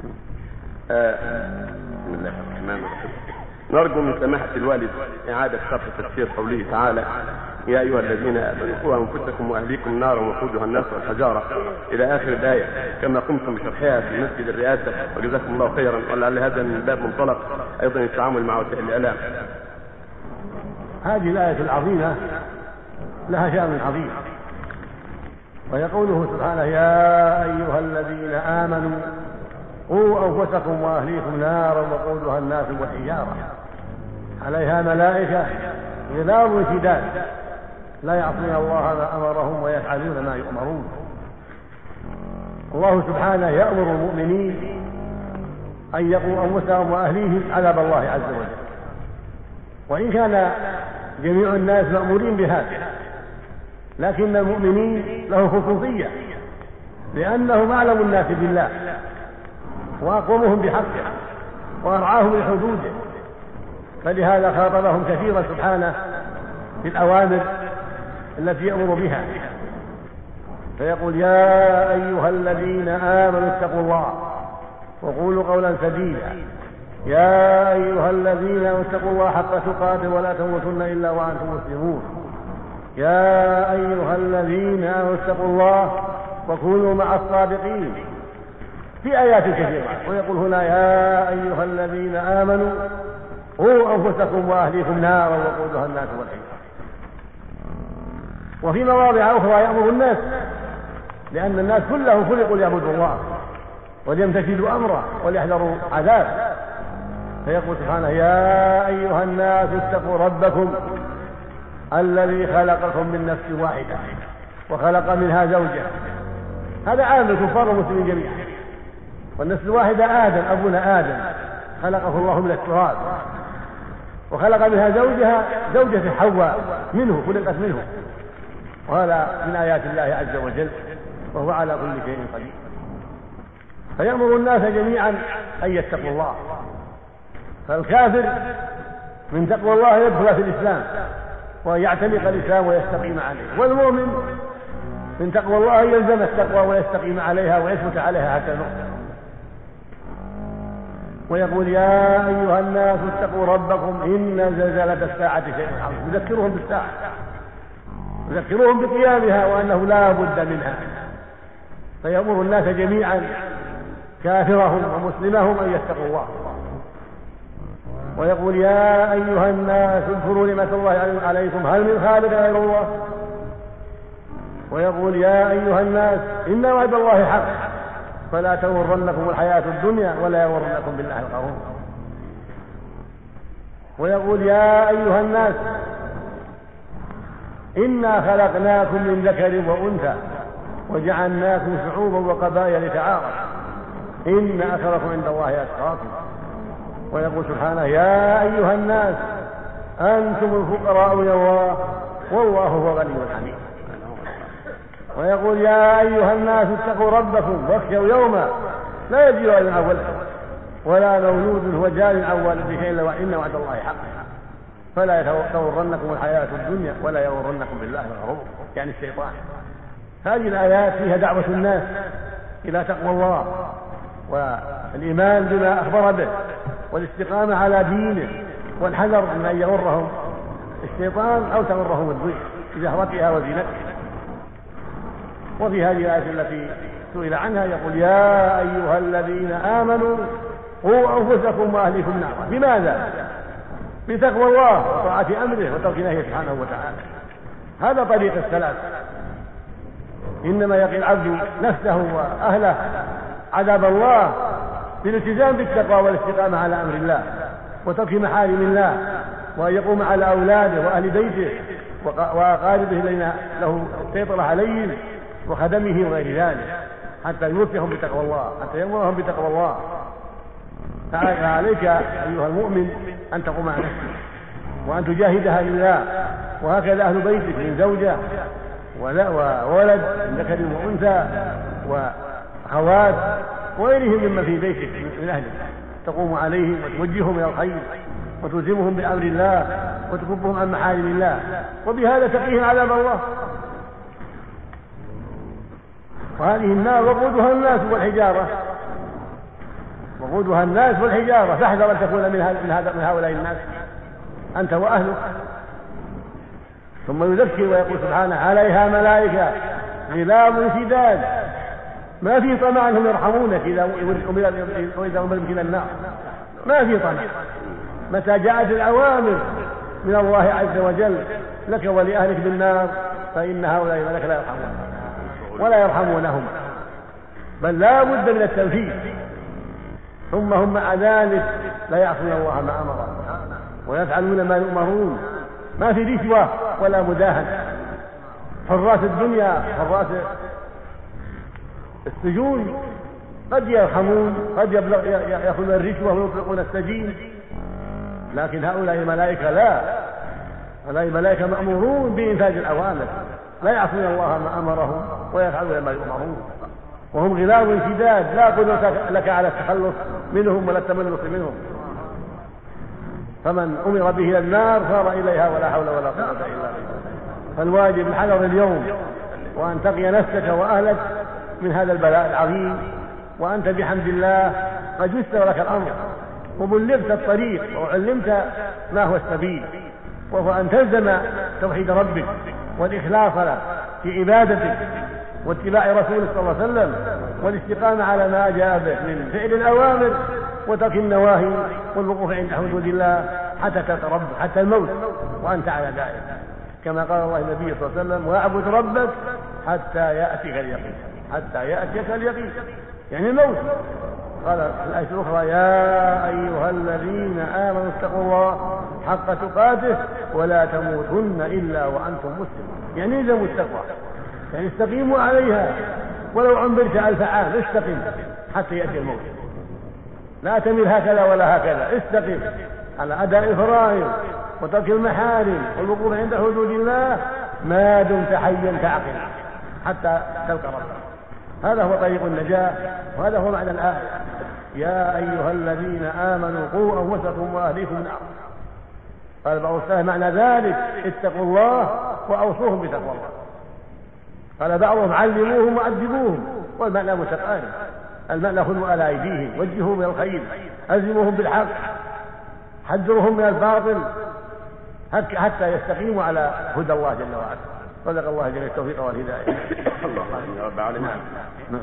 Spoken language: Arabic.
بسم الله الرحمن الرحيم نرجو من سماحة الوالد إعادة شرح تفسير قوله تعالى يا أيها الذين آمنوا قوا أنفسكم وأهليكم نارا وقودها الناس والحجارة إلى آخر الآية كما قمتم بشرحها في مسجد الرئاسة وجزاكم الله خيرا ولعل هذا من باب منطلق أيضا التعامل مع وسائل الإعلام. هذه الآية العظيمة لها شأن عظيم وهي قوله سبحانه يا أيها الذين آمنوا قوا أنفسكم وأهليكم نارا وقودها الناس والحجارة عليها ملائكة غلاظ شداد لا يعصون الله ما أمرهم ويفعلون ما يؤمرون. الله سبحانه يأمر المؤمنين أن يقوا أنفسهم وأهليهم عذاب الله عز وجل. وإن كان جميع الناس مأمورين بهذا لكن المؤمنين له خصوصية لأنهم أعلم الناس بالله. وأقومهم بحقه وأرعاهم لحدوده. فلهذا خاطبهم كثيرا سبحانه في الأوامر التي يأمر بها. فيقول يا أيها الذين آمنوا اتقوا الله وقولوا قولا سديدا. يا أيها الذين آمنوا اتقوا الله حق تقاته ولا تموتن إلا وأنتم مسلمون. يا أيها الذين آمنوا اتقوا الله وكونوا مع الصادقين. في آيات كثيرة. ويقول هنا يا أيها الذين آمنوا قوا أنفسكم وأهليكم نارا وقودها الناس والحجارة. وفي مواضع أخرى يأمر الناس لأن الناس كلهم خلقوا ليعبدوا الله وليمتثلوا أمره وليحذروا عذاب فيقول سبحانه يا أيها الناس اتقوا ربكم الذي خلقكم من نفس واحدة وخلق منها زوجها. هذا عام الكفار والمسلمين جميعا. والنفس الواحدة آدم أبونا آدم. خلقه الله من التراب. وخلق منها زوجها زوجة حواء منه خلقت منه. وهذا من آيات الله عز وجل وهو على كل شيء قدير. فيأمر الناس جميعا أن يتقوا الله. فالكافر من تقوى الله يدخل في الإسلام وأن يعتنق الإسلام ويستقيم عليه. والمؤمن من تقوى الله يلزم التقوى ويستقيم عليها ويثبت عليها حتى الموت. ويقول يا أيها الناس اتقوا ربكم إن زلزلة الساعة شيء عظيم. يذكرهم بالساعة. يذكرهم بقيامها وأنه لا بد منها. فيأمر الناس جميعا كافرهم ومسلمهم أن يتقوا الله. ويقول يا أيها الناس اذكروا نعمة الله عليكم. هل من خالق غير الله؟ ويقول يا أيها الناس إن وعد الله حق. فلا تغرنكم الحياة الدنيا ولا يغرنكم بالله الغرور ويقول يا أيها الناس إنا خلقناكم من ذكر وأنثى وجعلناكم شعوبا وقبائل لتعارف. إن أكرمكم عند الله أتقاكم. ويقول سبحانه يا أيها الناس أنتم الفقراء إلى الله والله هو غني حميد ويقول يا أيها الناس اتقوا ربكم واخشوا يوما لا يجزي والد عن ولده ولا مولود هو جار عن والده إلا وإن وعد الله حق. فلا تغرنكم الحياة الدنيا ولا يغرنكم بالله الغرور. يعني الشيطان. هذه الآيات فيها دعوة الناس إلى تقوى الله والإيمان بما أخبر به والاستقامة على دينه والحذر من أن يغرهم الشيطان أو تغرهم الدنيا بزهرتها وزينتها. وفي هذه الآية التي سئل عنها يقول يا أيها الذين آمنوا قوا أنفسكم وأهليكم نارا. بماذا؟ بتقوى الله وطاعة أمره وترك نهيه سبحانه وتعالى. هذا طريق السلام. إنما يقي العبد نفسه وأهله عذاب الله بالالتزام بالتقوى والاستقامة على أمر الله وترك محارم الله وأن يقوم على أولاده وأهل بيته وأقاربه الذين له السيطرة عليهم وخدمه وغير ذلك حتى يوفيهم بتقوى الله حتى يأمرهم بتقوى الله. فعليك أيها المؤمن أن تقوم على نفسك وأن تجاهدها لله. وهكذا أهل بيتك من زوجة وولد من ذكر وأنثى وأخوات وغيرهم ممن في بيتك من أهلك. تقوم عليهم وتوجههم إلى الخير وتلزمهم بأمر الله وتكفهم عن محارم الله. وبهذا تقيهم عذاب الله. وهذه النار وقودها الناس والحجارة. وقودها الناس والحجارة. فاحذر أن تكون من من هؤلاء الناس. أنت وأهلك. ثم يذكر ويقول سبحانه عليها ملائكة غلاب شداد. ما في طمع أنهم يرحمونك واذا امرت إلى النار. ما في طمع. متى جاءت الأوامر من الله عز وجل لك ولأهلك بالنار فإن هؤلاء الملائكة لا يرحمون. ولا يرحمونهم. بل لا بد من التنفيذ ثم هم مع ذلك لا يعصون الله ما امرهم ويفعلون ما يؤمرون. ما في رشوة ولا مداهنة. حراس الدنيا حراس السجون قد يرحمون قد يبلغ يأخذون الرشوة ويطلقون السجين. لكن هؤلاء الملائكة لا. هؤلاء الملائكة مأمورون بانفاذ الأوامر. لا يعصون الله ما أمرهم ويفعلون ما يؤمرون. وهم غلاب شداد لا قدرة لك على التخلص منهم ولا التملص منهم. فمن أمر به إلى النار صار إليها ولا حول ولا قوة إلا بالله. فالواجب الحذر اليوم وأن تقي نفسك وأهلك من هذا البلاء العظيم وأنت بحمد الله قد يسر لك الأمر وبلغت الطريق وعلمت ما هو السبيل وهو أن تلزم توحيد ربك. والإخلاص له في عبادتك واتباع رسوله صلى الله عليه وسلم والاستقامة على ما جاء به من فعل الأوامر وترك النواهي والوقوف عند حدود الله حتى تتربى حتى الموت. وأنت على ذلك. كما قال الله النبي صلى الله عليه وسلم واعبد ربك حتى يأتيك اليقين. حتى يأتيك اليقين. يعني الموت. قال الآية الأخرى يا أيها الذين آمنوا اتقوا الله حق تقاته ولا تموتن إلا وأنتم مسلمون. يعني الزموا التقوى يعني استقيموا عليها. ولو عمرت ألف عام استقم حتى يأتي الموت. لا تميل هكذا ولا هكذا استقم على أداء الفرائض وترك المحارم والوقوف عند حدود الله. ما دمت حيا تعقل حتى تلقى ربك. هذا هو طريق النجاة وهذا هو معنى الآية. يا أيها الذين آمنوا قوا أنفسكم وأهليكم نارا قال بعض السلف معنى ذلك اتقوا الله وأوصوهم بتقوى الله. قال بعضهم علموهم وأدبوهم والمعنى متقارب. المعنى خذوا على أيديهم وجهوا من الخير ألزموهم بالحق حذرهم من الباطل حتى يستقيموا على هدى الله جل وعلا. صدق الله جل التوفيق والهداية. الله يا رب العالمين. نعم.